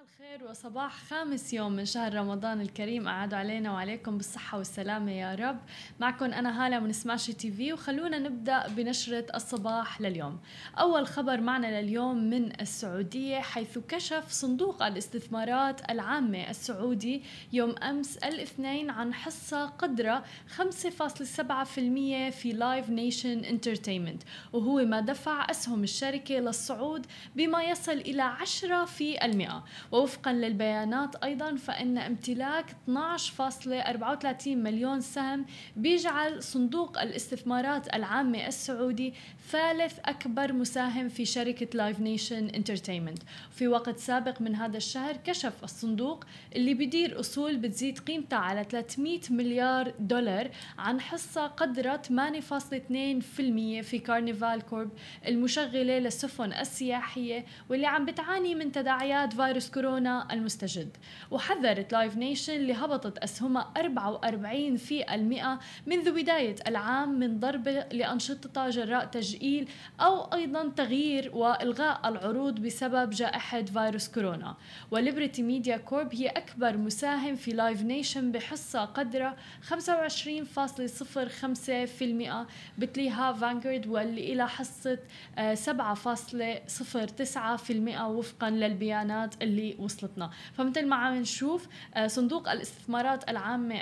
الخير وصباح خامس يوم من شهر رمضان الكريم. أعاد علينا وعليكم بالصحة والسلامة يا رب. معكم أنا هالة من Smashi TV وخلونا نبدأ بنشرة الصباح لليوم. أول خبر معنا لليوم من السعودية حيث كشف صندوق الاستثمارات العامة السعودي يوم أمس الاثنين عن حصة قدرها 5.7% في Live Nation Entertainment وهو ما دفع أسهم الشركة للصعود بما يصل إلى 10 في المئة. ووفقا للبيانات أيضا فإن امتلاك 12.34 مليون سهم بيجعل صندوق الاستثمارات العامة السعودي ثالث أكبر مساهم في شركة Live Nation Entertainment في وقت سابق من هذا الشهر كشف الصندوق اللي بيدير أصول بتزيد قيمتها على 300 مليار دولار عن حصة قدرها 8.2% في Carnival Corp المشغلة للسفن السياحية واللي عم بتعاني من تداعيات فيروس كورونا المستجد. وحذرت Live Nation اللي هبطت أسهمها 44 في المئة منذ بداية العام من ضربة لأنشطتها جراء تأجيل أو أيضا تغيير وإلغاء العروض بسبب جائحة فيروس كورونا. و Liberty Media Corp هي أكبر مساهم في Live Nation بحصة قدرها 25.05% بتليها Vanguard واللي إلها حصة 7.09% وفقا للبيانات اللي وصلتنا. فمثل ما عم نشوف صندوق الاستثمارات العامة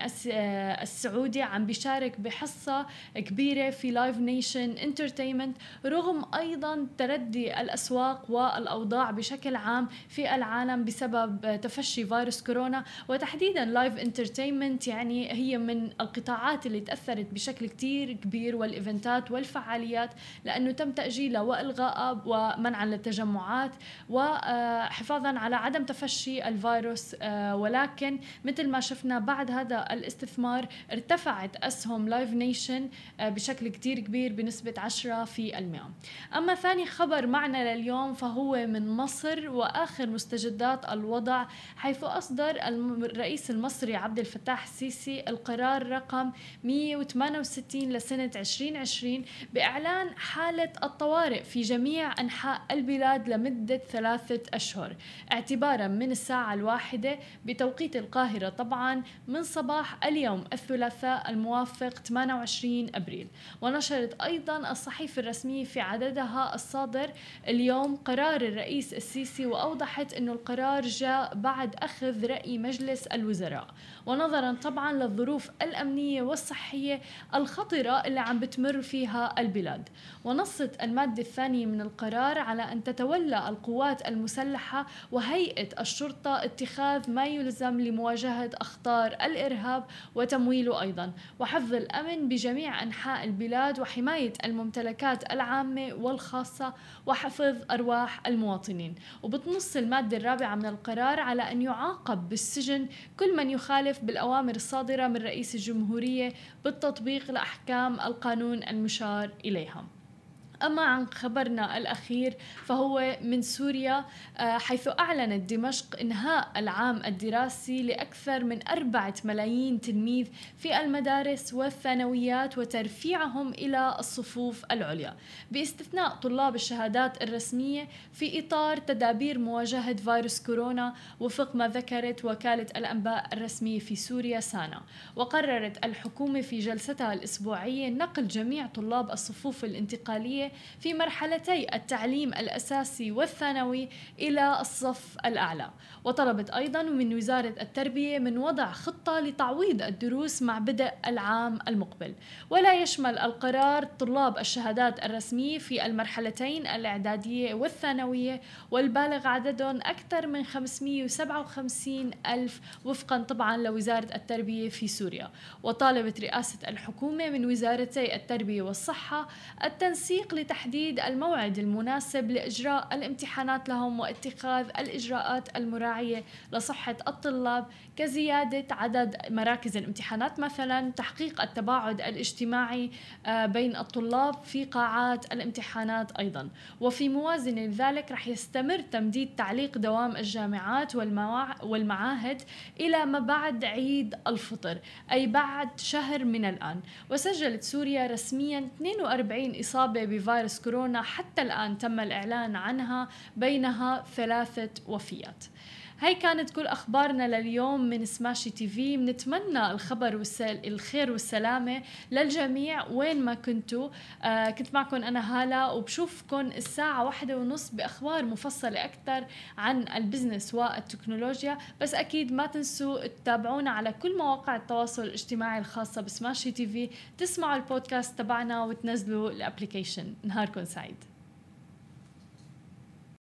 السعودي عم بيشارك بحصة كبيرة في Live Nation Entertainment رغم أيضا تردي الأسواق والأوضاع بشكل عام في العالم بسبب تفشي فيروس كورونا. وتحديدا Live Entertainment يعني هي من القطاعات اللي تأثرت بشكل كتير كبير والإيفنتات والفعاليات لأنه تم تأجيلها وإلغائها ومنعا للتجمعات. وحفاظا على عدم تفشي الفيروس ولكن مثل ما شفنا بعد هذا الاستثمار ارتفعت أسهم Live Nation بشكل كتير كبير بنسبة 10 في المئة. أما ثاني خبر معنا لليوم فهو من مصر وآخر مستجدات الوضع حيث أصدر الرئيس المصري عبد الفتاح السيسي القرار رقم 168 لسنة 2020 بإعلان حالة الطوارئ في جميع أنحاء البلاد لمدة ثلاثة أشهر. اعتبارا من الساعة الواحدة بتوقيت القاهرة. طبعا من صباح اليوم الثلاثاء الموافق 28 أبريل. ونشرت أيضا الصحيفة الرسمية في عددها الصادر اليوم قرار الرئيس السيسي وأوضحت أنه القرار جاء بعد أخذ رأي مجلس الوزراء. ونظرا طبعا للظروف الأمنية والصحية الخطرة اللي عم بتمر فيها البلاد. ونصت المادة الثانية من القرار على أن تتولى القوات المسلحة وهيئة الشرطة اتخاذ ما يلزم لمواجهة أخطار الإرهاب وتمويله أيضا. وحفظ الأمن بجميع أنحاء البلاد وحماية الممتلكات العامة والخاصة وحفظ أرواح المواطنين. وبتنص المادة الرابعة من القرار على أن يعاقب بالسجن كل من يخالف بالأوامر الصادرة من رئيس الجمهورية بالتطبيق لأحكام القانون المشار إليها. أما عن خبرنا الأخير فهو من سوريا حيث أعلنت دمشق إنهاء العام الدراسي لأكثر من أربعة ملايين تلميذ في المدارس والثانويات وترفيعهم إلى الصفوف العليا. باستثناء طلاب الشهادات الرسمية في إطار تدابير مواجهة فيروس كورونا وفق ما ذكرت وكالة الأنباء الرسمية في سوريا سانا. وقررت الحكومة في جلستها الأسبوعية نقل جميع طلاب الصفوف الانتقالية في مرحلتي التعليم الأساسي والثانوي إلى الصف الأعلى. وطلبت أيضا من وزارة التربية من وضع خطة لتعويض الدروس مع بدء العام المقبل. ولا يشمل القرار طلاب الشهادات الرسمية في المرحلتين الإعدادية والثانوية والبالغ عددهم أكثر من 557 ألف وفقا طبعا لوزارة التربية في سوريا. وطالبت رئاسة الحكومة من وزارتي التربية والصحة التنسيق لتحديد الموعد المناسب لإجراء الامتحانات لهم واتخاذ الإجراءات المراعية لصحة الطلاب كزيادة عدد مراكز الامتحانات مثلا تحقيق التباعد الاجتماعي بين الطلاب في قاعات الامتحانات أيضا. وفي موازنة لذلك رح يستمر تمديد تعليق دوام الجامعات والمعاهد إلى ما بعد عيد الفطر أي بعد شهر من الآن. وسجلت سوريا رسميا 42 إصابة بفيروس كورونا حتى الآن تم الإعلان عنها بينها ثلاثة وفيات. هاي كانت كل أخبارنا لليوم من Smashi TV بنتمنى الخبر والسل... الخير والسلامة للجميع وين ما كنتوا. آه كنت معكم أنا هالة وبشوفكم الساعة واحدة ونص بأخبار مفصلة أكثر عن ال business والتكنولوجيا. بس أكيد ما تنسوا تتابعونا على كل مواقع التواصل الاجتماعي الخاصة ب Smashi TV تسمعوا البودكاست تبعنا وتنزلوا ال application نهاركم سعيد.